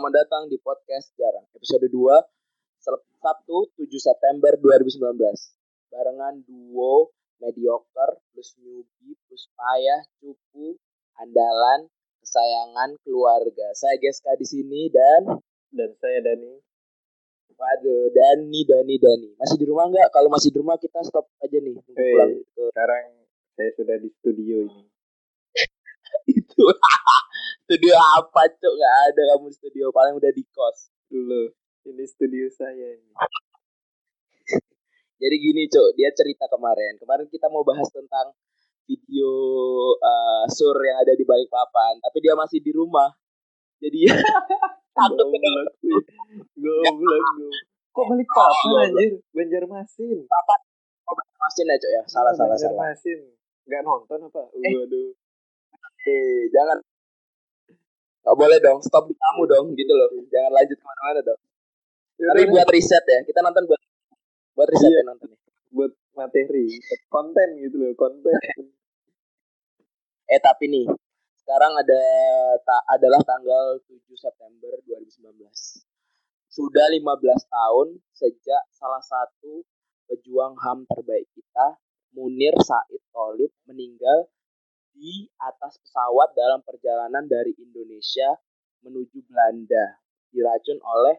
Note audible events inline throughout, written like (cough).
selamat datang di podcast Jarang episode 2 Sabtu 7 September 2019 barengan duo mediocre plus newbie plus payah cupu andalan kesayangan keluarga. Saya Geska di sini dan dan saya Dani. Waduh, Dani, Dani, Dani. Masih di rumah nggak? Kalau masih di rumah kita stop aja nih. Hey, pulang. Sekarang saya sudah di studio ini. (laughs) Itu studio apa cok nggak ada kamu studio paling udah di kos dulu. Ini studio saya ini. (laughs) Jadi gini cok dia cerita kemarin. Kemarin kita mau bahas tentang video uh, sur yang ada di balik papan tapi dia masih di rumah. Jadi (laughs) goblok goblok kok balik papan anjir? Banjarmasin. Papan oh, Banjarmasin ya cok ya? Salah salah salah. Banjarmasin. Nggak nonton apa? Eh. waduh. Eh jangan Gak boleh dong, stop di kamu dong, gitu loh. Jangan lanjut ke mana-mana dong. Ya, Tapi buat riset ya, kita nonton buat buat riset iya. ya nonton Buat materi, buat konten gitu loh, konten. (laughs) eh tapi nih, sekarang ada ta, adalah tanggal 7 September 2019. Sudah 15 tahun sejak salah satu pejuang HAM terbaik kita, Munir Said Tolib meninggal di atas pesawat dalam perjalanan dari Indonesia menuju Belanda diracun oleh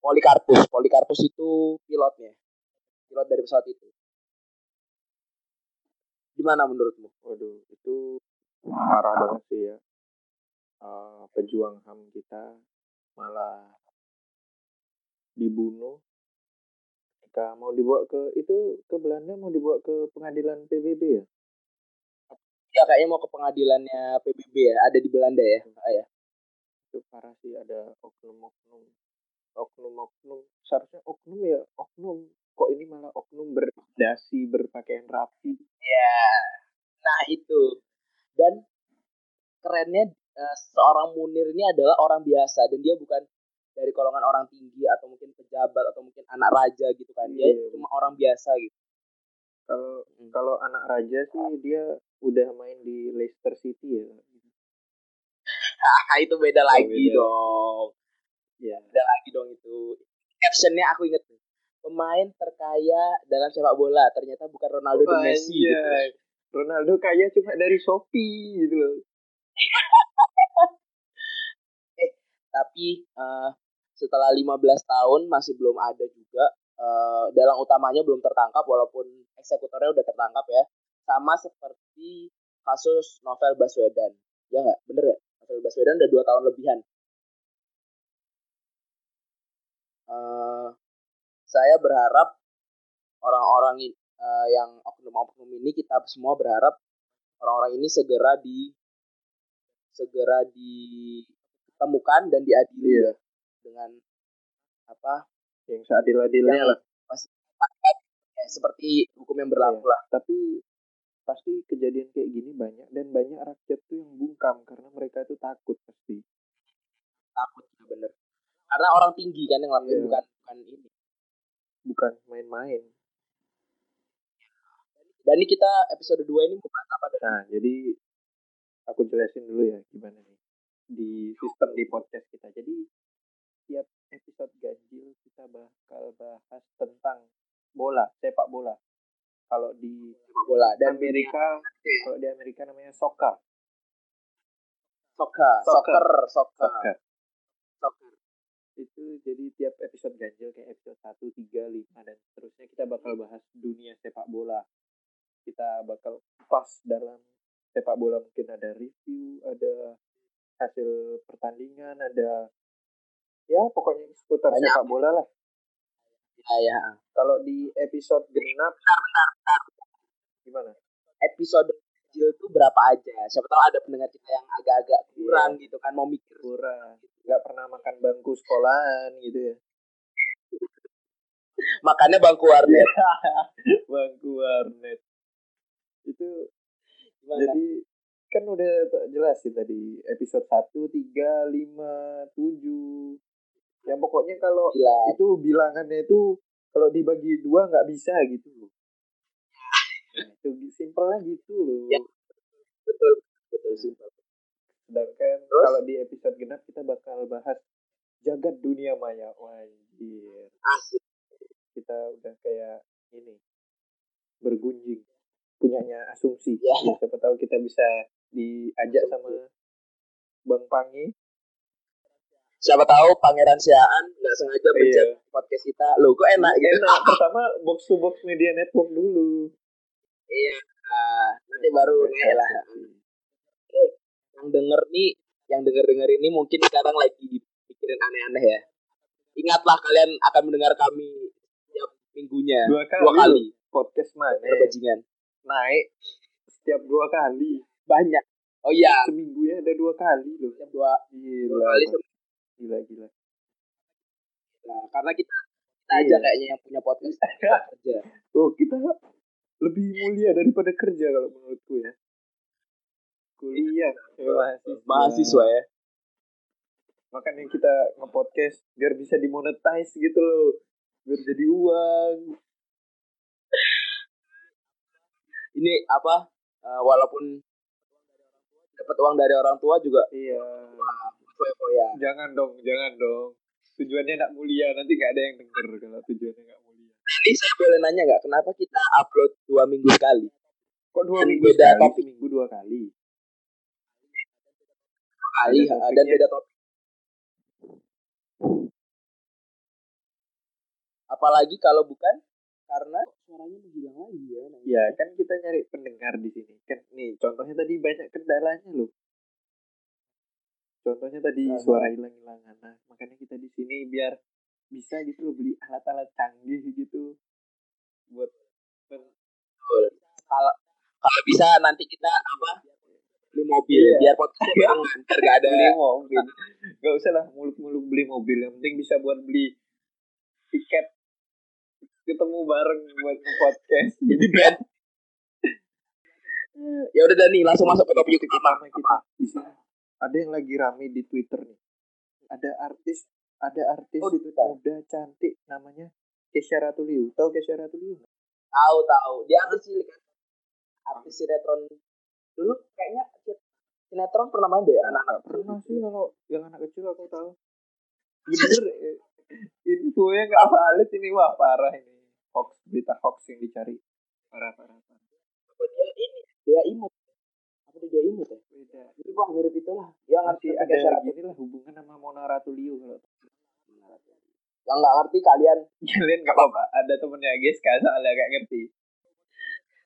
Polikarpus. Polikarpus itu pilotnya, pilot dari pesawat itu. Gimana menurutmu? Waduh, itu parah banget sih ya. Uh, pejuang HAM kita malah dibunuh Jika mau dibawa ke itu ke Belanda mau dibawa ke pengadilan PBB ya ya kayaknya mau ke pengadilannya PBB ya ada di Belanda ya ah, ya? Itu parah sih ada oknum-oknum. Oknum-oknum seharusnya oknum ya oknum. Kok ini malah oknum berdasi berpakaian rapi? Ya nah itu. Dan kerennya uh, seorang Munir ini adalah orang biasa dan dia bukan dari golongan orang tinggi atau mungkin pejabat atau mungkin anak raja gitu kan. Dia yeah. cuma orang biasa gitu kalau hmm. kalau anak raja sih dia udah main di Leicester City ya. Ah, itu beda oh, lagi beda. dong. Ya. Beda lagi dong itu. Captionnya aku inget nih. Pemain terkaya dalam sepak bola ternyata bukan Ronaldo dan Messi gitu. Ronaldo kaya cuma dari Shopee gitu loh. (laughs) eh, tapi uh, setelah 15 tahun masih belum ada juga uh, dalang utamanya belum tertangkap walaupun eksekutornya udah tertangkap ya. Sama seperti kasus novel Baswedan. Ya nggak? Bener ya novel Baswedan udah dua tahun lebihan. Uh, saya berharap orang-orang uh, yang oknum-oknum ini kita semua berharap orang-orang ini segera di segera ditemukan dan diadili iya. dengan apa yang seadil-adilnya lah. pasti ya, seperti hukum yang berlaku ya, lah. tapi pasti kejadian kayak gini banyak dan banyak rakyat tuh yang bungkam karena mereka itu takut pasti. Takut ya bener. Karena orang tinggi kan yang lakuin ya. bukan bukan ini. Bukan main-main. Dan ini kita episode 2 ini mau bahas apa nah jadi aku jelasin dulu ya gimana nih di sistem di podcast kita. Jadi tiap episode ganjil kita bakal bahas tentang bola, sepak bola. Kalau di sepak bola dan Amerika, ya. kalau di Amerika namanya soccer. Soccer, soccer, soccer. Soccer. soccer. Itu jadi tiap episode ganjil kayak episode 1, 3, 5 dan seterusnya kita bakal bahas dunia sepak bola. Kita bakal pas dalam sepak bola mungkin ada review, ada hasil pertandingan, ada ya pokoknya seputar Banyak. sepak bola lah. Ya ya kalau di episode genap bentar, bentar, bentar. gimana? Episode kecil tuh berapa aja? Siapa tahu ada pendengar kita yang agak-agak kurang yeah. gitu kan mau mikir. Kurang. Nggak pernah makan bangku sekolahan gitu ya. Makannya bangku warnet. (laughs) Bangku warnet. Itu Gimana? jadi kan udah jelasin tadi episode 1, 3, 5, 7 yang pokoknya kalau Bila. itu bilangannya itu kalau dibagi dua nggak bisa gitu loh. Nah, itu simpelnya gitu loh. Ya, betul betul simpel. Sedangkan Terus? kalau di episode genap kita bakal bahas jagat dunia maya. Wajir. Asik. Kita udah kayak ini bergunjing punyanya asumsi. Ya. siapa tahu kita bisa diajak sama bang Pangi siapa tahu pangeran Siaan nggak sengaja Iya. pencet podcast kita. Lo kok enak gitu? Enak pertama box to box media network dulu. Iya ah, nanti baru naik lah. Yang denger nih yang denger denger ini mungkin sekarang lagi pikirin aneh-aneh ya. Ingatlah kalian akan mendengar kami setiap minggunya. Dua kali, dua kali. podcast mana? Berbajingan naik setiap dua kali. Banyak. Oh iya. Seminggu ya ada dua kali loh. Setiap dua dua kali se- gila gila. Nah, karena kita kita aja Iya. kayaknya yang punya podcast. (laughs) Kerja. Oh kita lebih mulia daripada kerja kalau menurutku ya. Kuliah. Ya, mahasiswa. mahasiswa ya. Makanya kita nge-podcast biar bisa dimonetize gitu loh. Biar jadi uang. Ini apa? Eh, walaupun dapat uang dari orang tua juga. Iya foya-foya. Jangan dong jangan dong. Tujuannya nak mulia nanti nggak ada yang denger kalau tujuannya nggak mulia. Ini saya boleh nanya nggak kenapa kita upload dua minggu sekali? Kok dua Dan minggu beda sekali? topik. seminggu dua kali? Kali dan topiknya. beda topik. Apalagi kalau bukan karena suaranya menghilang lagi ya ya kan kita nyari pendengar di sini. Kan nih contohnya tadi banyak kendalanya loh contohnya tadi Aha. suara hilang-hilangan. Nah makanya kita di sini biar bisa gitu loh beli alat-alat canggih gitu buat kalau kalau bisa nanti kita apa beli mobil Iya. biar podcast biar gak ada. Beli mobil. Gak usah lah muluk-muluk beli mobil. Yang penting bisa buat beli tiket ketemu bareng buat podcast. (laughs) Jadi band. (laughs) Ya udah Dani langsung masuk ke topik kita. Di sini ada yang lagi rame di Twitter nih. Ada artis ada artis Oh, di Twitter. muda cantik namanya Kesha Ratuliu. Tahu Kesha Ratuliu tahu tahu. Dia artis cilik kan artis sinetron. Dulu kayaknya sinetron pernah main deh. Anak-anak pernah sih kalau yang anak kecil aku tahu. Bener eh, infonya nggak valid ini wah parah ini. Hoax berita hoax yang dicari. Parah parah parah. Apa dia ini? Dia imut. Apa dia imut ya wah mirip itulah. Yang ngerti ada gini lah hubungan sama Mona Ratuliu kalau yang nggak ngerti kalian. (laughs) Kalian nggak apa-apa. Ada temennya guys kan soalnya nggak ngerti.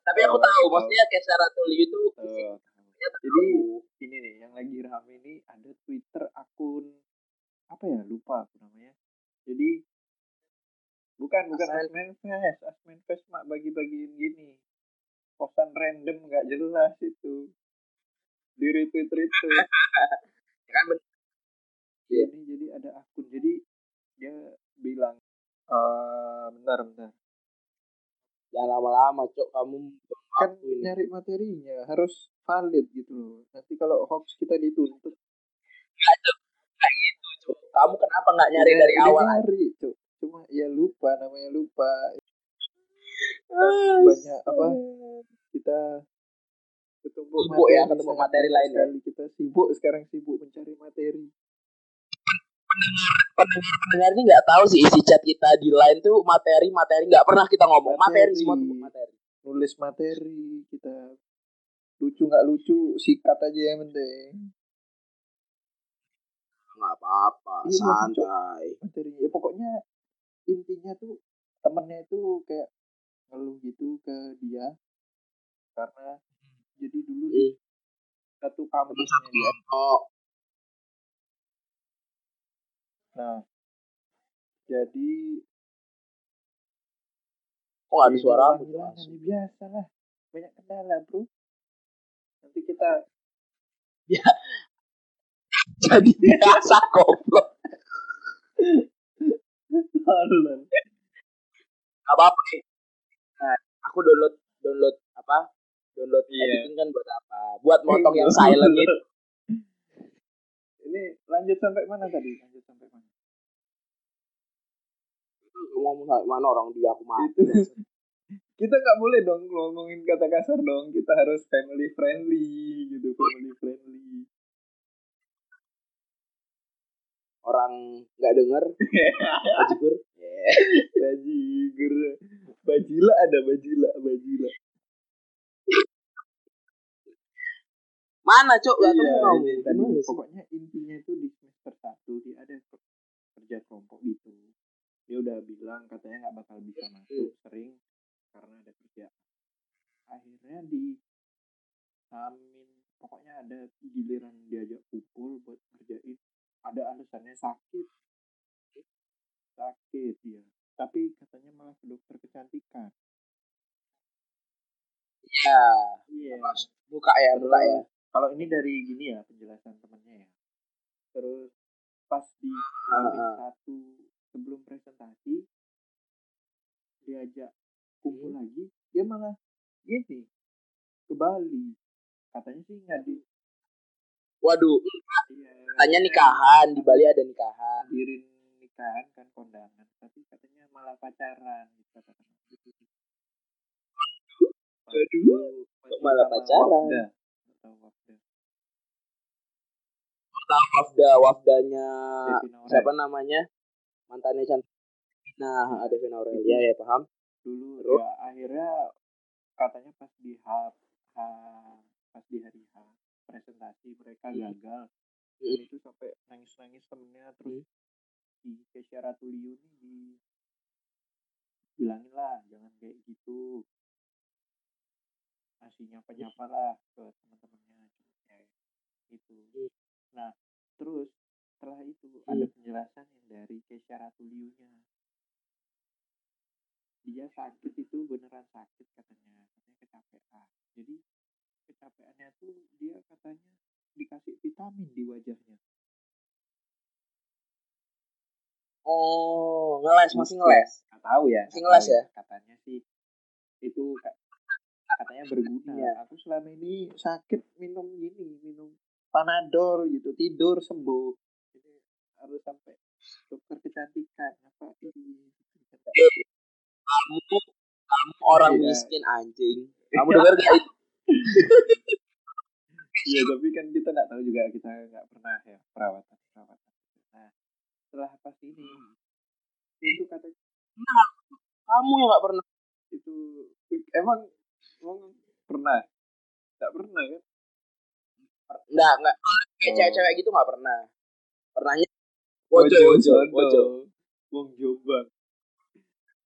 Tapi aku Oh, tahu maksudnya Sarah Tully itu Eh, fisiknya jadi ini nih yang lagi rame ini ada Twitter akun apa ya lupa aku namanya. Jadi bukan bukan Asmen. Asmen Fest Asmen Fest mak bagi-bagiin gini. Posan random nggak jelas itu di retweet Ya (laughs) kan bener. Iya. ini jadi ada akun. Jadi dia bilang eh bentar bentar. Jangan lama-lama cok. Kamu kan ini. nyari materinya harus valid gitu loh. Nanti kalau hoax kita dituntut. Kayak gitu cok. Kamu kenapa nggak nyari Udah- dari awal? nyari Cuk. cuma ya lupa namanya lupa. Banyak apa kita ketemu Sibuk ya, ketemu materi lain ya. sekali. kita sibuk sekarang sibuk mencari materi. Pendengar ini nggak tahu sih isi chat kita di line tuh materi materi. Nggak pernah kita ngomong materi, Materi. semua tuh materi. Nulis materi kita lucu nggak lucu sikat aja yang penting. Nggak apa-apa Iya, santai. Materi. Ya pokoknya intinya tuh temennya itu kayak ngeluh gitu ke dia karena jadi dulu Hmm. satu kampusnya dia oh. Nah. Jadi kok ada suara ya biasa lah banyak kendala bro. Nanti kita (laughs) jadi biasa goblok. Gak apa-apa nih. Nah, aku download download apa download Iya. editing kan buat apa? Buat motong yang silent itu (laughs) ini lanjut sampai mana tadi? Lanjut sampai mana? Ngomong sampai mana orang dia aku mati. (laughs) Kita nggak boleh dong ngomongin kata kasar dong. Kita harus family friendly gitu family friendly. Orang nggak denger? (laughs) Bajigur? Yeah. bajigur. Bajila ada bajila bajila mana cok gak iya, ini tadi pokoknya intinya itu di semester satu dia ada kerja kelompok gitu. Dia udah bilang katanya nggak bakal bisa masuk sering karena ada kerja akhirnya di Amin pokoknya ada giliran diajak kumpul buat ngerjain. Ada alasannya sakit. Sakit ya tapi katanya malah ke dokter kecantikan. Iya. Iya. Buka ya buka ya kalau ini dari gini ya penjelasan temennya ya. Terus pas di uh, satu sebelum presentasi diajak kumpul hmm. lagi dia malah gini ke Bali. Katanya sih ngadi waduh iya, katanya nikahan di Bali ada nikahan. Dirin nikahan kan kondangan tapi katanya malah pacaran gitu waduh waduh malah pacaran tahu wafda wafdanya siapa namanya mantannya cantik nah ada Vina Aurelia ya paham dulu Terus? ya akhirnya katanya pas di H, H pas di hari H presentasi mereka hmm. gagal hmm. itu sampai nangis nangis temennya terus hmm. di Kesia Ratuliu nih di bilangin lah jangan kayak gitu ngasih nyapa nyapa lah ke teman-temannya ya, itu hmm. Nah terus setelah itu hmm. ada penjelasan yang dari Kesia Ratuliunya dia sakit itu beneran sakit katanya katanya kecapean jadi kecapeannya tuh dia katanya dikasih vitamin di wajahnya. Oh, ngeles masih ngeles. Nggak tahu ya. Masih ngeles ya. Katanya sih itu katanya berguna. Ya. Aku selama ini sakit minum gini, minum panadol gitu, tidur sembuh. Jadi harus sampai dokter kecantikan apa ini. kamu kamu orang iya. miskin anjing. Kamu dengar gak itu? (laughs) Iya tapi kan kita nggak tahu juga kita nggak pernah ya perawatan perawatan. Nah setelah pas ini itu kata nah, kamu yang nggak pernah itu emang emang pernah nggak pernah ya nggak nggak kayak oh. cewek-cewek gitu nggak pernah. Pernahnya wojo wojo. wojo wong jombang.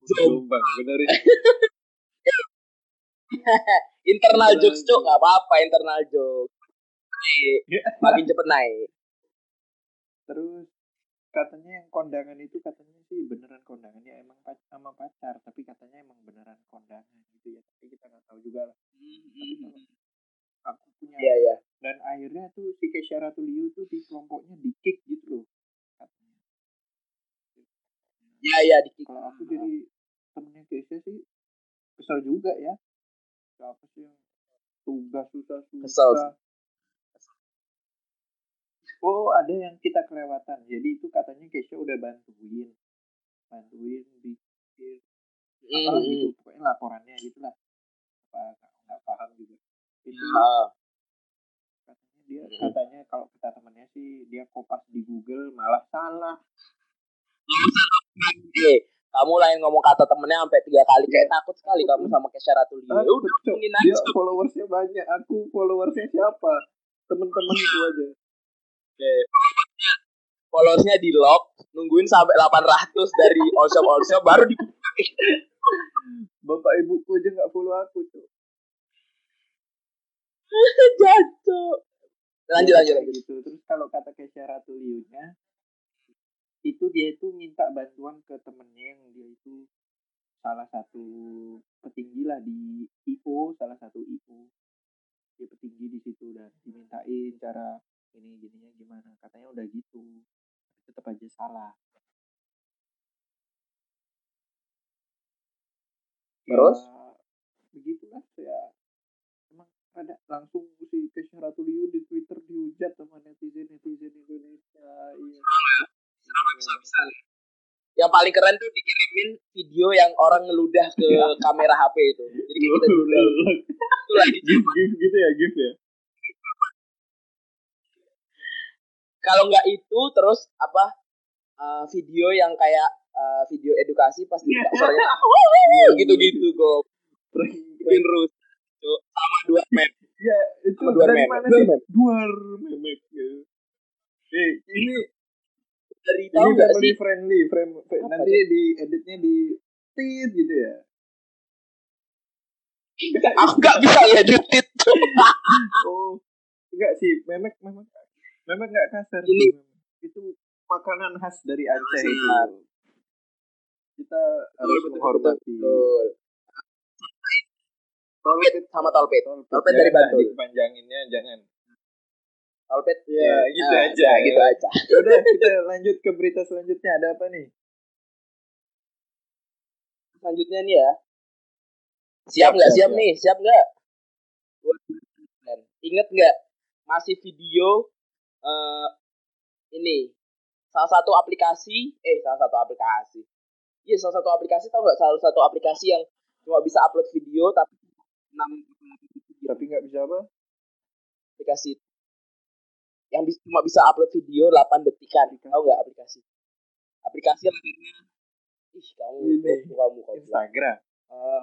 Jombang. Benerin. (laughs) Internal jokes cok nggak apa-apa internal jokes. Makin cepet naik. Terus katanya yang kondangan itu katanya sih beneran kondangan ya emang sama pacar tapi katanya emang beneran kondangan gitu ya. Tapi kita nggak tahu juga lah. Tapi aku punya. Yeah, yeah. dan akhirnya tuh si Kesha Ratuliu tuh di kelompoknya di kick gitu loh katanya. Ya ya di kick kalau aku jadi temennya Kesha sih kesel juga ya. Siapa sih yang tugas susah susah oh ada yang kita kelewatan. Jadi itu katanya Kesha udah bantuin. Bantuin bikin apa gitu pokoknya laporannya gitulah apa nggak paham juga itu ya. katanya dia mm. katanya kalau kita temannya sih dia kopas di Google malah salah. Kamu lah yang ngomong kata temennya sampai tiga kali. Kayak takut sekali kamu sama Kesha Ratulia ya udah dia followersnya banyak. Aku followersnya siapa? Temen-temen itu aja. Okay. followersnya di lock nungguin sampai 800 dari all shop all shop baru di bapak ibuku aja nggak follow aku tuh (laughs) jatuh. Lanjut lanjut lanjut. gitu. terus kalau kata Kesha Ratuliunya itu dia itu minta bantuan ke temennya yang dia itu salah satu petinggi lah di IO salah satu IO dia petinggi di situ dan dimintain cara ini jadinya gimana. Katanya udah gitu. Tapi tetap aja salah. Terus? Ya, begitulah ya ada langsung si Kesha Ratuliu di Twitter dihujat sama netizen netizen Indonesia iya. Yang paling keren tuh dikirimin video yang orang ngeludah ke kamera HP itu. Jadi kita dulu itu lagi gif gitu ya gif ya? Kalau nggak itu terus apa uh, video yang kayak uh, video edukasi pas di (laughs) suaranya gitu-gitu kok terus sama dua map ya itu sama dua dari map mana dua sih? Dua map ya. eh ini dari ini tahu nggak family sih? friendly frame Apa nanti di editnya di tit gitu ya? Aku nggak bisa ngedit (laughs) oh enggak sih memek memek memek enggak kasar Ini- itu makanan khas dari Aceh itu. Kita harus menghormati. betul. Tolpet sama tolpet. Tolpet. Dari Jangan Bantul. Dikepanjanginnya jangan. Tolpet. Ya, gitu Ah, aja. ya, gitu aja. (laughs) Ya Udah kita lanjut ke berita selanjutnya ada apa nih? Selanjutnya nih ya. Siap nggak? siap, Siap, siap. nih, siap nggak? Ingat nggak? Masih video eh ini salah satu aplikasi, eh salah satu aplikasi. Iya, salah satu aplikasi tau nggak? Salah satu aplikasi yang cuma bisa upload video tapi 6 Tapi nggak bisa apa? aplikasi yang bis- cuma bisa upload video 8 detikan. Tahu nggak aplikasi? Aplikasi yang ih kamu kamu kamu. Instagram. Eh,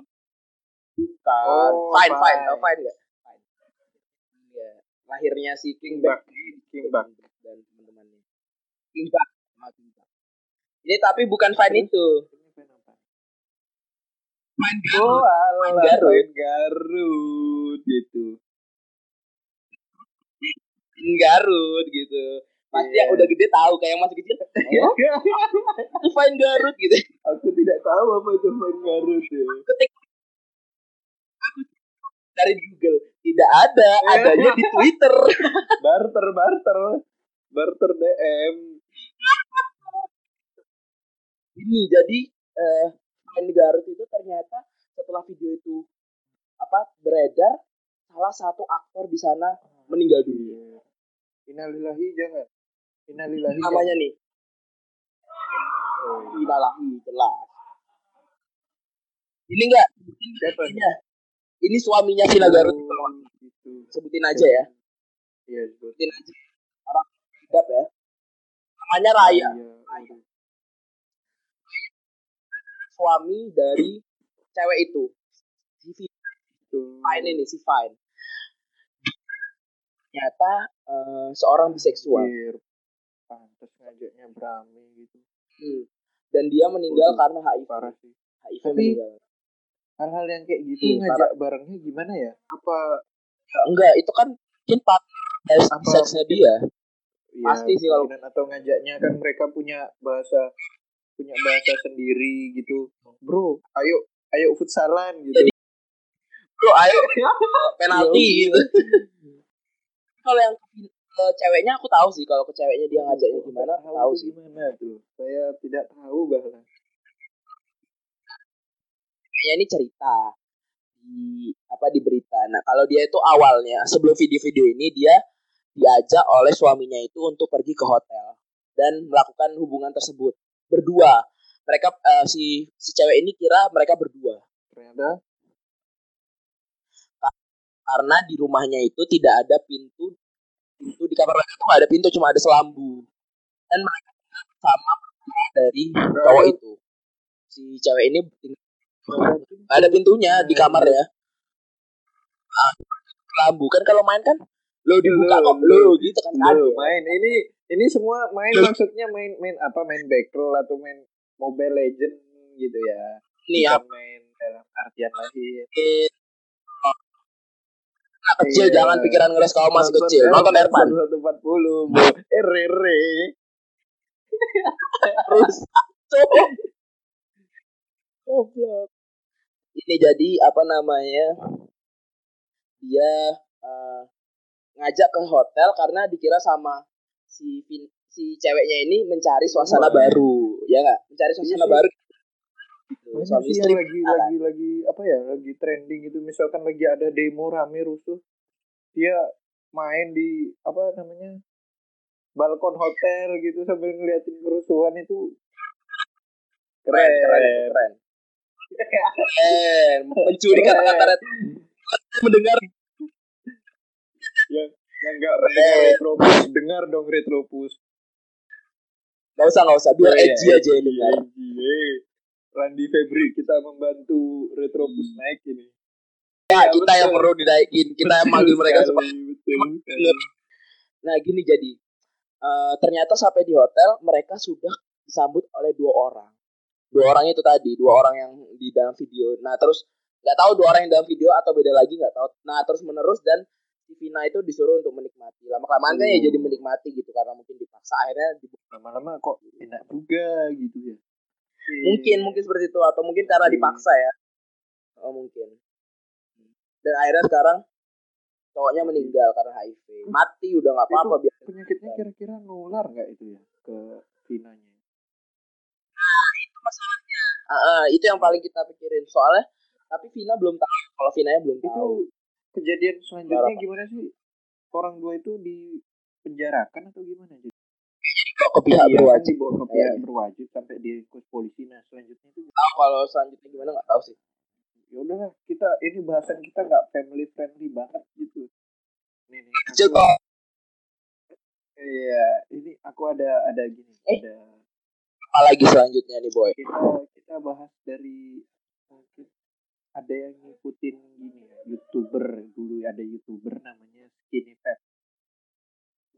bukan. Oh, fine, fine, Fine. tau fine nggak? Fine. Iya. Lahirnya si King Kimbak. dan teman-temannya. King King Bak. Ini tapi bukan fine itu. Fine Oh, alah, Garut. Fine Garut gitu. Garut gitu. Pasti Iya. yang udah gede tahu kayak yang masih kecil. (laughs) Oh, Fine Garut gitu. Aku tidak tahu apa itu Fine Garut ya. Ketik dari Google tidak ada, adanya di Twitter. (laughs) Barter, barter. Barter DM. ini jadi eh Fine Garut itu ternyata setelah video itu apa beredar salah satu aktor di sana meninggal dunia Iya. Innalillahi jangan. Innalillahi. namanya nih jangan. Inalahi jelas ini enggak Siapa? ini ini suaminya Vina Garut Oh, gitu. sebutin aja ya Iya, sebut. sebutin aja orang hidup ya namanya Raya Iya, suami dari cewek itu si. Fine ini si Fine ternyata eh, seorang biseksual. Pantes ngajaknya berame gitu. Hmm. dan dia meninggal Waduh. karena HIV Parah sih. HIV Tapi- meninggal Hal-hal yang kayak gitu Hmm, ngajak barengnya gimana ya? Apa enggak itu kan mungkin partner dari seksnya dia ya, Pasti sih kalau- atau ngajaknya kan mereka punya bahasa punya bahasa sendiri gitu. Bro, ayo ayo futsalan gitu. Jadi- bro ayo (laughs) penalti Ya gitu kalau yang ke ceweknya aku tahu sih kalau ke ceweknya dia ngajaknya gimana aku Tahu sih gimana tuh? Saya tidak tahu bahkan. kayaknya ini cerita di apa di berita nah kalau dia itu awalnya sebelum video-video ini dia diajak oleh suaminya itu untuk pergi ke hotel dan melakukan hubungan tersebut berdua. Mereka eh, si si cewek ini kira mereka berdua. Ternyata. Karena di rumahnya itu tidak ada pintu pintu di kamar mereka tuh nggak ada pintu cuma ada selambu. Dan mereka berdua dari cowok itu. Si cewek ini ada pintunya di kamar ya ah, selambu. Kan kalau main kan lo dibuka Lo, kok lo, lo gitu kan kan Loh, main ini ini semua main Loh. maksudnya main main apa main battle atau main Mobile Legend gitu ya. nih ya main dalam artian lain. anak kecil Iya. jangan pikiran ngeres kalau masih kecil nonton Erpan Satu empat puluh, RR. terus Cuk. goblok ini jadi apa namanya dia eh, ngajak ke hotel karena dikira sama si si ceweknya ini mencari suasana Wah. baru ya nggak mencari suasana Iya sih. baru gitu. Suami istri lagi pacaran. lagi lagi apa ya lagi trending gitu misalkan lagi ada demo rame rusuh dia main di apa namanya balkon hotel gitu sambil ngeliatin kerusuhan itu keren keren keren keren mencuri kata-kata mendengar yang yang nggak mendengar retropus dengar dong retropus Gak usah, gak usah. Biar oh, edgy iya, aja ini. Edgy, eh. Randy Febri, kita membantu Retropus hmm. naik ini. Ya, ya kita betul. yang perlu dinaikin. Kita yang manggil mereka supaya Nah, gini jadi. Uh, ternyata sampai di hotel mereka sudah disambut oleh dua orang. Dua orang itu tadi, dua orang yang di dalam video. Nah, terus nggak tahu dua orang yang dalam video atau beda lagi nggak tahu. Nah, terus menerus dan Vina itu disuruh untuk menikmati. Lama kelamaan kan ya jadi menikmati gitu karena mungkin dipaksa akhirnya lama-lama kok enak juga gitu ya. Mungkin mungkin seperti itu atau mungkin karena dipaksa ya. Oh mungkin. Dan akhirnya sekarang cowoknya meninggal karena HIV. Mati udah nggak apa-apa biar. Penyakitnya kira-kira nular nggak itu ya ke Vinanya? Nah itu masalahnya. Uh, uh, itu yang paling kita pikirin soalnya. Tapi Vina belum tahu kalau Vinanya belum tahu. Itu kejadian selanjutnya gimana sih? Orang dua itu dipenjarakan atau gimana? Jadi ke pihak iya, berwajib dibawa ke pihak iya. berwajib sampai di kos polisi. Nah selanjutnya itu tahu kalau selanjutnya gimana? Nggak tahu sih. Ya udah kita ini bahasan kita nggak family friendly banget gitu. Nih nih coba iya ini aku ada ada gini eh. ada apa lagi selanjutnya nih boy? Kita kita bahas dari mungkin ada yang ngikutin gini ya youtuber dulu ada youtuber namanya Skinny Fat.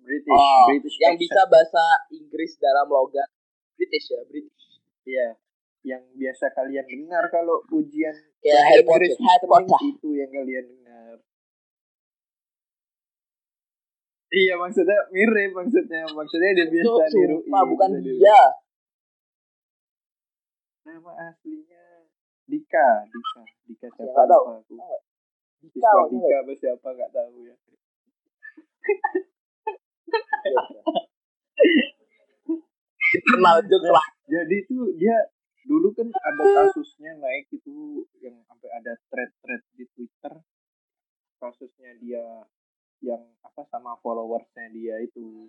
British oh, British yang bisa bahasa Inggris dalam logat British ya British. Iya yang biasa kalian dengar kalau ujian ya Harry Potter, Harry Potter. itu yang kalian dengar. Iya maksudnya mirip maksudnya maksudnya dia biasa niru. bukan dia. Nama aslinya Dika, Dika, Dika siapa? Enggak tahu. Aku. Dika, Dika apa siapa nggak tahu ya. Kenal juga lah. Jadi itu dia dulu kan ada kasusnya naik itu yang sampai ada thread-thread di Twitter kasusnya dia yang apa sama followersnya dia itu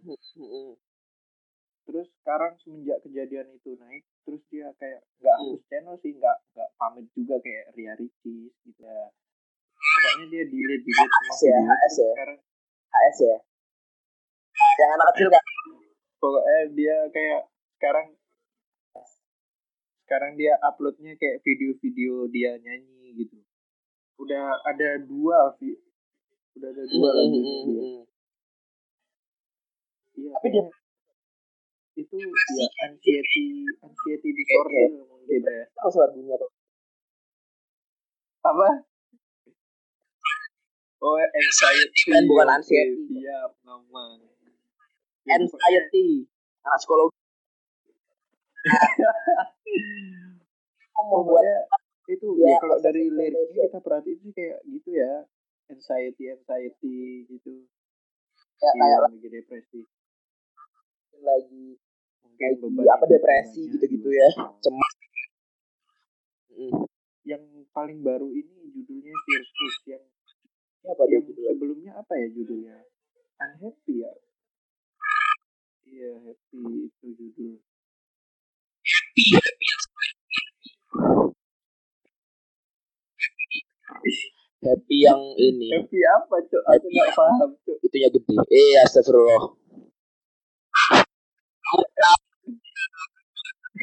terus sekarang semenjak kejadian itu naik terus dia kayak nggak hapus hmm. channel sih nggak nggak pamit juga kayak Ria Ricis gitu. Ya pokoknya dia delete delete HS ya HS ya? sekarang. HS ya? Yang anak kecil kan pokoknya dia kayak sekarang sekarang dia uploadnya kayak video-video dia nyanyi gitu. Udah ada dua udah ada dua hmm, lagu hmm, hmm, Iya, tapi dia itu ya anxiety anxiety disorder okay. mungkin ya. Tahu lagunya tuh apa? Oh anxiety. Kan bukan anxiety. iya nama anxiety. Anak psikologi. (laughs) Membuat itu ya, ya kalau dari liriknya kita perhatiin sih kayak gitu ya. Anxiety anxiety gitu. Ya, kayak lagi depresi. Lagi kayak beban apa depresi gitu-gitu ya cemas. Mm. yang paling baru ini judulnya Circus yang ya, apa yang judulnya? sebelumnya apa ya judulnya? Unhappy ya? Iya happy itu judul. Happy happy happy yang ini. Happy apa cok aku nggak paham cok itunya gede. Eh astagfirullah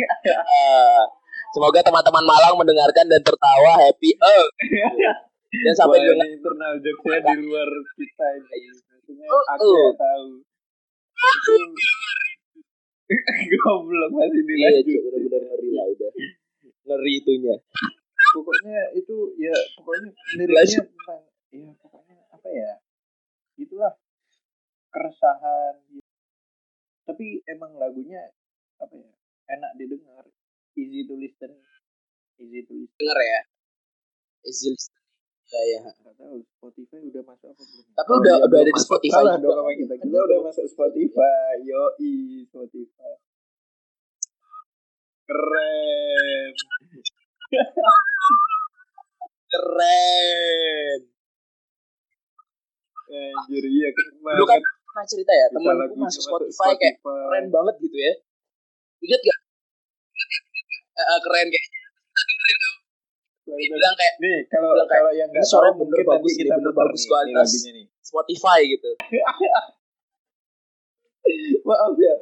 (laughs) Semoga teman-teman Malang mendengarkan dan tertawa happy. Oh. (laughs) Dan sampai Wah, juga internal jokesnya di luar kita ini. Oh, aku oh. tahu. (laughs) Goblok masih dilanjut. Iya, benar-benar ngeri lah udah. Ngeri itunya. Pokoknya itu ya pokoknya liriknya tentang ya pokoknya apa ya? Itulah keresahan tapi emang lagunya apa ya enak didengar. Easy to listen. Easy to listen. Denger ya. Easy listen ya ya nggak tahu Spotify udah masuk apa belum? Tapi oh, udah iya, udah ada di Spotify salah dong sama kita. Kita udah masuk Spotify. Yo i Spotify. Keren. Keren. Anjir iya keren banget. pernah cerita ya temanku masuk Spotify, Spotify kayak keren banget gitu ya inget gak uh, keren kayaknya dia bilang kayak nih kalau bilang kayak, kalau yang nggak suara bener bagus kita bener bagus kualitas Spotify gitu. (laughs) Maaf ya.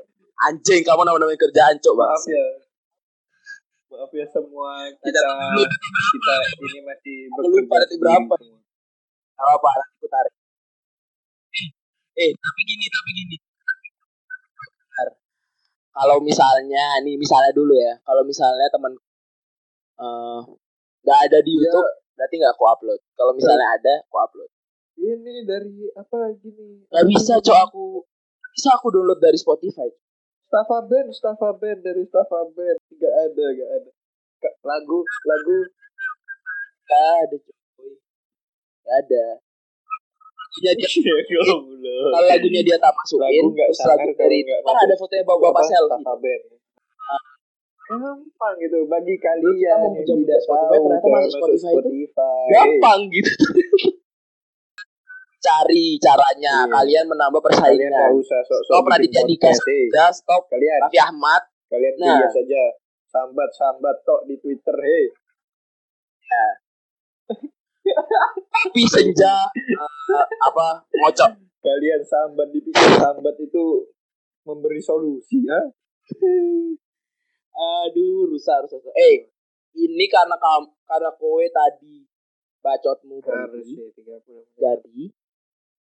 Anjing kamu nama-nama kerjaan cok Maaf ya. Maaf ya semua kita kita ini masih Aku lupa nanti berapa. Kalau apa nanti aku tarik. Eh tapi gini tapi gini. Kalau misalnya nih misalnya dulu ya, kalau misalnya teman eh, nggak uh, ada di YouTube, ya. berarti nggak aku upload. Kalau misalnya ya. ada, aku upload. Ini dari apa gini? Gak bisa cok aku bisa aku download dari Spotify. Staffa Band, Band dari Staffa Band. Gak ada, gak ada. Lagu, lagu. Gak ada, cuy. Gak ada. Jadi kalau lagunya dia tak masukin, lagu terus lagu dari kan ada fotonya bapak-bapak selfie. Staffa Band. Gampang gitu bagi kalian yang tidak Spotify tahu ternyata masuk Spotify, Spotify itu gampang gitu. (laughs) Cari caranya iya. kalian menambah persaingan. Kalian usah sok -sok stop Raditya Dika. saja stop. Kalian. Raffi Ahmad. Kalian nah. saja. Sambat sambat tok di Twitter hei ya. Tapi senja uh, apa ngocok. Kalian sambat di pikir sambat itu memberi solusi ya. Aduh rusak rusak eh ini karena kamu karena kowe tadi bacotmu harus ya, 30 jadi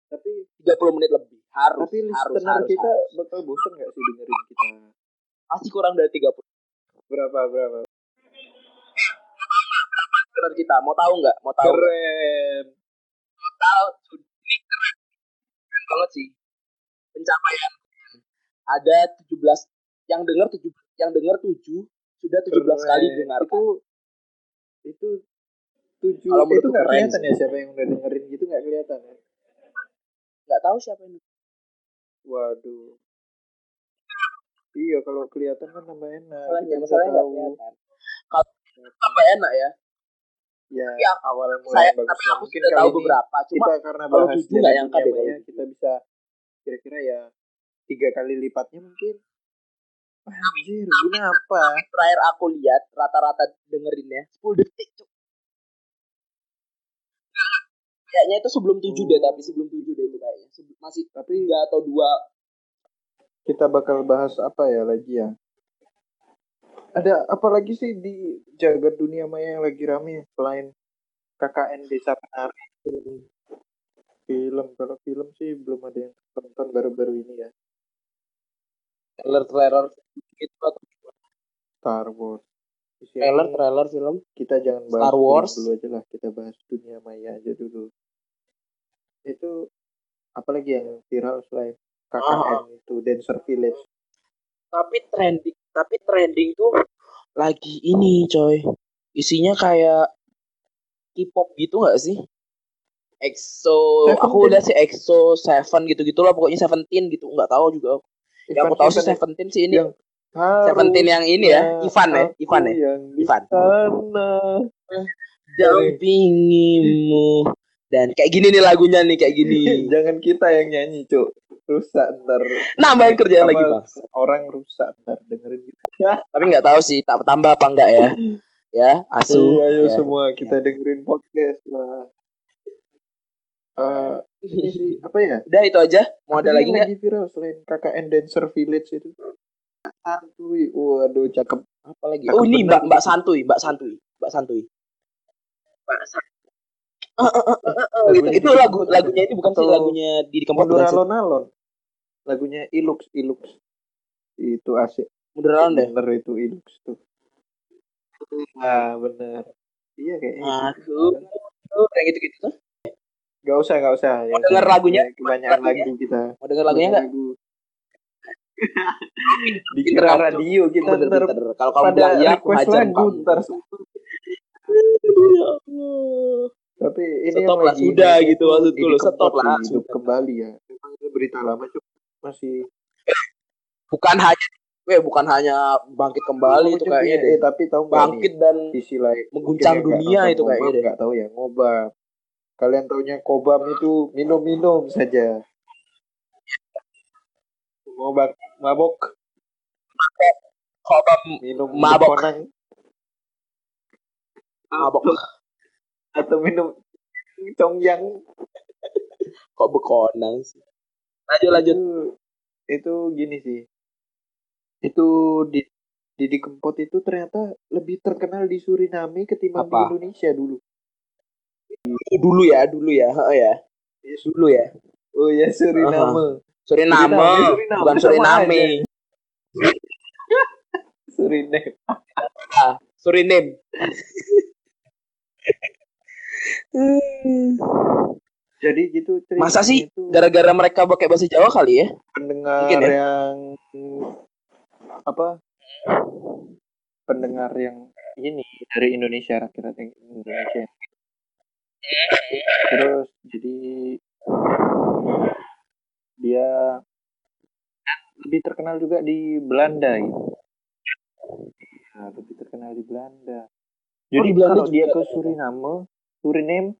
tapi 30 menit lebih. Harus tapi harus, harus kita harus. bakal bosan gak sih dengerin kita? Pasti kurang dari 30 berapa berapa Benar kita. Mau tahu nggak? Mau tahu keren. Mau tahu? Ini keren keren banget sih. Pencapaian. Ada 17 yang dengar 7 yang dengar 7 sudah 17 keren. kali dengar itu itu tujuh kalau itu nggak kelihatan ya siapa yang udah dengerin gitu nggak kelihatan ya? Nggak tahu siapa ini waduh. Iya kalau kelihatan kan tambah enak masalahnya masalahnya nggak kelihatan. Kalau tambah enak ya ya, ya awal mulai saya, bagus tapi mungkin tahu beberapa cuma kita karena bahas nggak yang ya, kita bisa kira-kira ya tiga kali lipatnya mungkin. Anjir, apa? Terakhir aku lihat rata-rata dengerinnya 10 detik, cuk. Kayaknya itu sebelum tujuh deh tapi sebelum tujuh deh itu kayaknya. Masih tapi tiga atau dua. kita bakal bahas apa ya lagi ya ada apa lagi sih di jagat dunia maya yang lagi rame selain KKN Desa Penari? Film kalau film sih belum ada yang tonton baru-baru ini ya. Trailer trailer. Itu atau Star Wars trailer trailer film. kita jangan bahas Star Wars. dulu aja lah kita bahas dunia maya aja dulu. Itu apalagi yang viral selain KKN oh. itu Dancer Village? Tapi trending tapi trending tuh lagi ini coy. Isinya kayak K-pop gitu gak sih? EXO aku lihat sih EXO Seven gitu gitulah pokoknya Seventeen gitu nggak tahu juga. Yang aku tahu sih Seventeen sih ini. yang Seventeen yang ini ya Ivan ya Ivan ya Ivan. Dampingimu. Dan kayak gini nih lagunya nih kayak gini. (laughs) Jangan kita yang nyanyi, Cuk. Rusak ntar. Nambahin kerjaan lagi, Bang. Orang rusak ntar dengerin. Ya. (laughs) Tapi nggak tahu sih tak tambah apa enggak ya. (laughs) Ya, asu. Iya, ayo ya. semua kita ya. dengerin podcast lah. Uh, ini (laughs) apa ya? Udah itu aja. Mau ada lagi nggak? Lagi viral selain KKN Dancer Village itu. Santuy, waduh cakep. Apa lagi? Oh ini Mbak Mbak Santuy, Mbak Santuy, Mbak Santuy. Mbak Santuy Uh, uh, uh, gitu. Itu lagu lagunya itu bukan sih lagunya di Kempot Mundur alon alon. Lagunya Ilux Ilux. Itu asik. Alon deh. Bener itu Ilux tuh. Ah bener. Iya kayaknya. Aku tuh kayak gitu gitu tuh. Gak usah, gak usah. Mau denger lagunya? Kebanyakan lagu kita. Mau denger lagunya nggak? (laughs) Dikira radio kita ntar kalau kamu bilang iya aku hajar kamu. Ntar. Ya. Tapi ini stop lah sudah gitu maksudku lo stop lah hidup kembali ya. Memang itu berita lama cuk masih bukan hanya eh bukan hanya bangkit kembali itu kayaknya deh. Eh, tapi tahu bangkit nih, dan sisi lain mengguncang dunia itu kayaknya deh. Enggak tahu ya ngobam. Kalian taunya kobam itu minum-minum saja. Ngobam mabok. Kobam minum mabok. Mabok atau minum congyang kok bekonang sih lanjut lanjut itu, itu gini sih itu di Didi Kempot itu ternyata lebih terkenal di Suriname ketimbang Apa? di Indonesia dulu. Dulu ya, dulu ya, oh ya. Dulu ya. Oh ya Suriname. Suriname, Suriname, bukan Suriname. (laughs) Suriname. Ah, Suriname. (laughs) Jadi gitu Masa sih itu gara-gara mereka pakai bahasa Jawa kali ya? pendengar mungkin ya? yang apa? Pendengar yang ini dari Indonesia rakyat Indonesia. Terus jadi dia lebih terkenal juga di Belanda gitu. Ya, lebih terkenal di Belanda. Jadi di Belanda kalau dia ke Suriname, Suriname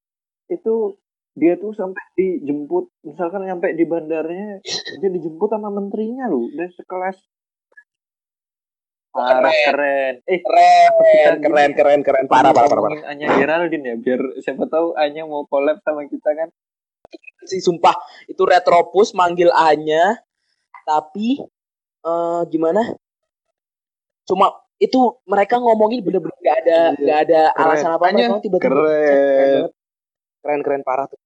itu dia tuh sampai dijemput, misalkan sampai di bandarnya, dia dijemput sama menterinya loh, dan sekelas parah keren. Eh, Keren, keren, keren, keren. Parah, parah, parah, parah. ngomongin Anya Geraldine ya, biar siapa tahu Anya mau collab sama kita kan. sih sumpah itu Retropus manggil Anya tapi eh gimana cuma itu mereka ngomongin bener-bener gak ada Iya. gak ada Keren. alasan apa apa tiba-tiba keren. keren keren parah tuh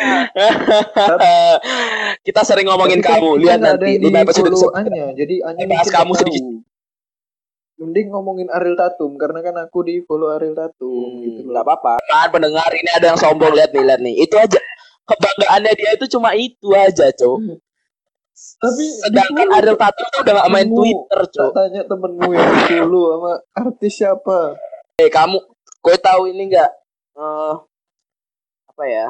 (laughs) kita sering ngomongin Tapi kan kamu kita lihat nanti lima episode. Anya, jadi Anya Bahas kamu sedikit. Mending ngomongin Ariel Tatum karena kan aku di follow Ariel Tatum Hmm, gitu nggak apa-apa kan pendengar ini ada yang sombong lihat nih lihat nih itu aja kebanggaannya dia itu cuma itu aja cok Tapi sedangkan Ariel Tatum tuh udah gak main Temenmu. Twitter cok tanya temenmu yang di follow sama artis siapa? Eh kamu, kau tahu ini nggak? Eh apa ya?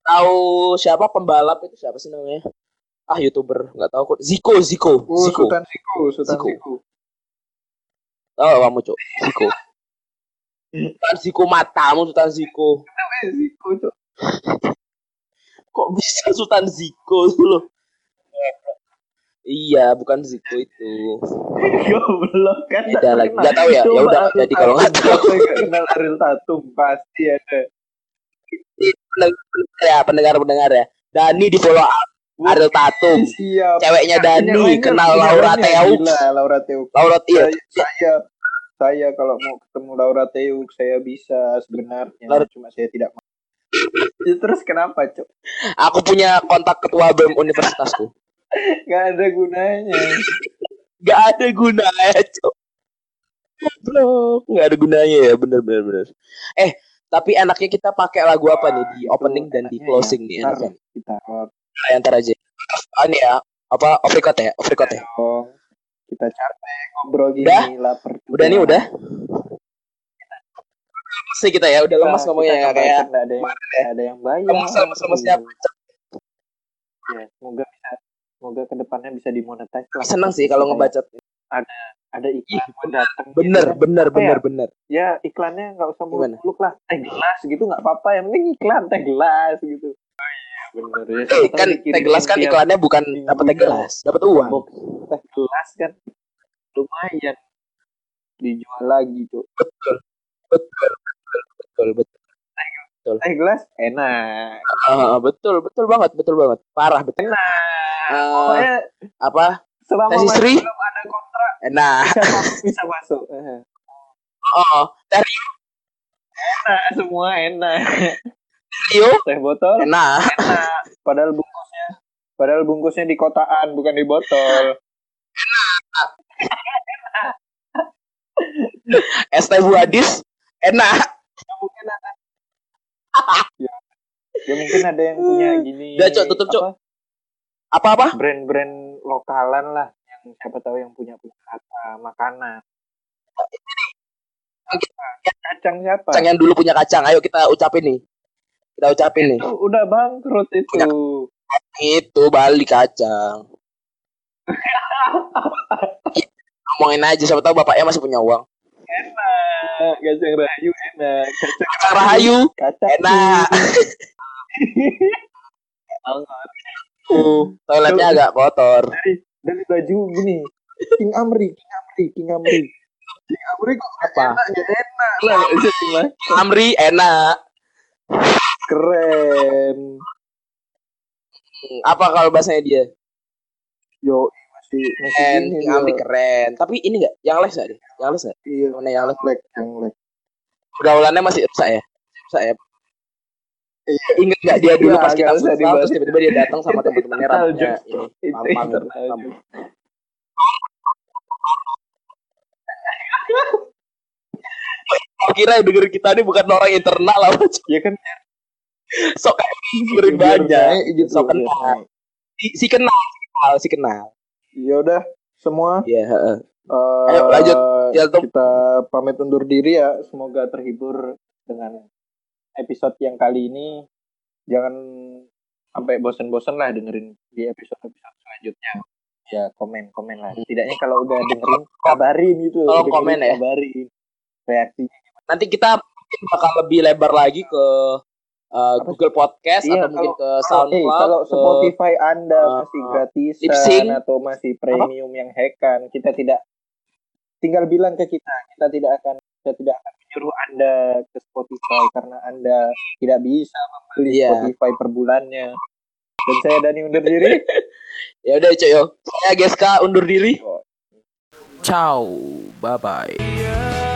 Tahu siapa pembalap itu siapa sih namanya? Ah youtuber nggak tahu kok. Ziko, Ziko, Oh, Ziko. Sultan Ziko, Sultan Ziko. Ziko. Tahu kamu cok? Ziko. Sultan Ziko matamu Sultan Ziko. Ziko, Cok. Kok bisa Sultan Ziko loh? Iya, bukan Ziko itu. Goblok kan. Beda lagi. kenal. Nggak tahu ya? Ya udah, jadi kalau nggak Tatum, tahu. kenal Ariel Tatum pasti ada. Pendengar ya, pendengar-pendengar ya. Dani di follow Ariel Tatum. Siap. Ceweknya Dani kenal Laura. Gila, Laura Teux. Laura iya. Saya, saya kalau mau ketemu Laura Teux saya bisa sebenarnya Laura- cuma saya tidak mau. Ya, terus kenapa, Cok? Aku punya kontak ketua BEM universitasku. (laughs) Gak ada gunanya. Gak ada gunanya, cok. Bro, gak ada gunanya ya, bener bener bener. Eh, tapi enaknya kita pakai lagu apa nih di opening dan di Enaknya closing ya, nih enaknya. Kita Nah, ntar aja. Ini ya, apa off record ya, off record ya. Kita capek ngobrol gini, Udah? lapar. Udah nih, udah. Sih kita ya, udah lemas ngomongnya ya kayak ada yang, nggak ada yang bayar. lemas lemas lemesnya. Ya, semoga bisa semoga ke depannya bisa dimonetize lah. Seneng sih kalau ngebacot. ada iklan buat datang Bener, gitu. bener, Apa ya? bener, bener. ya iklannya nggak usah muluk-muluk lah teh gelas gitu nggak apa-apa yang penting iklan teh gelas gitu oh iya bener ya Eh, kan teh gelas kan iklannya bukan dapat teh juga. gelas, dapat uang. teh gelas kan lumayan dijual lagi tuh Betul, betul, betul, betul. teh gelas enak Ah, betul, betul banget, betul banget. Parah betul. enak pokoknya apa? Selama masih Sri? belum ada kontrak. Enak. bisa masuk bisa masuk. (laughs) Eh, Oh, teh enak semua enak. Rio? Teh botol. Enak. enak. Padahal bungkusnya padahal bungkusnya di kotaan bukan di botol. Es teh buadis enak. ya mungkin ada ya, ya mungkin ada yang punya gini. Udah, Cok, tutup, Cok. apa, Apa-apa? brand-brand lokalan lah yang siapa tahu yang punya punya kata makanan kacang siapa Kacang yang dulu punya kacang. Ayo kita ucapin nih. Kita ucapin nih. itu udah bangkrut itu Itu balik kacang. Ngomongin aja siapa tahu bapaknya masih punya uang. enak kacang rahayu enak kacang Kacang rahayu kacang enak. (laughs) Toiletnya agak kotor. dari dari baju gini. King Amri King Amri King Amri. King Amri kok Apa? enak ya? Enak. Lah mah Amri enak. keren. Apa kalau bahasanya dia? yo mas masih King dia. Amrik keren. Tapi ini enggak yang les enggak deh yang les enggak iya. Mana yang les? Black yang black pergaulannya masih rusak ya? Rusak ya Iya. Ingat nggak dia dulu Iya, pas kita usah dibahas. terus tiba-tiba dia datang sama teman-temannya internal rambutnya ini pampang kira yang denger kita ini bukan orang internal lah ya kan? Sok dengerin biar banyak naik gitu. Sok kenal. Si, kenal si kenal si kenal. Ya udah semua. Iya, heeh. eh, Ayo, lanjut. Ya, kita pamit undur diri ya. Semoga terhibur dengan episode yang kali ini jangan sampai bosen-bosen lah dengerin di episode-episode selanjutnya. Ya komen komen lah. Setidaknya kalau udah dengerin kabarin gitu Kalau Dengerin, komen ya. kabarin. Reaksinya nanti kita bakal lebih lebar lagi ke uh, Google Podcast Iya, atau mungkin ke Kalau- eh, SoundCloud kalau ke- Spotify Anda uh, masih gratisan sync. atau masih premium yang hackan, kita tidak tinggal bilang ke kita, kita tidak akan kita tidak akan menyuruh Anda ke Spotify karena Anda tidak bisa membeli Iya. Spotify per bulannya. Dan saya Dani undur diri. (laughs) ya udah cuy yo saya Geska undur diri ciao bye bye Yeah.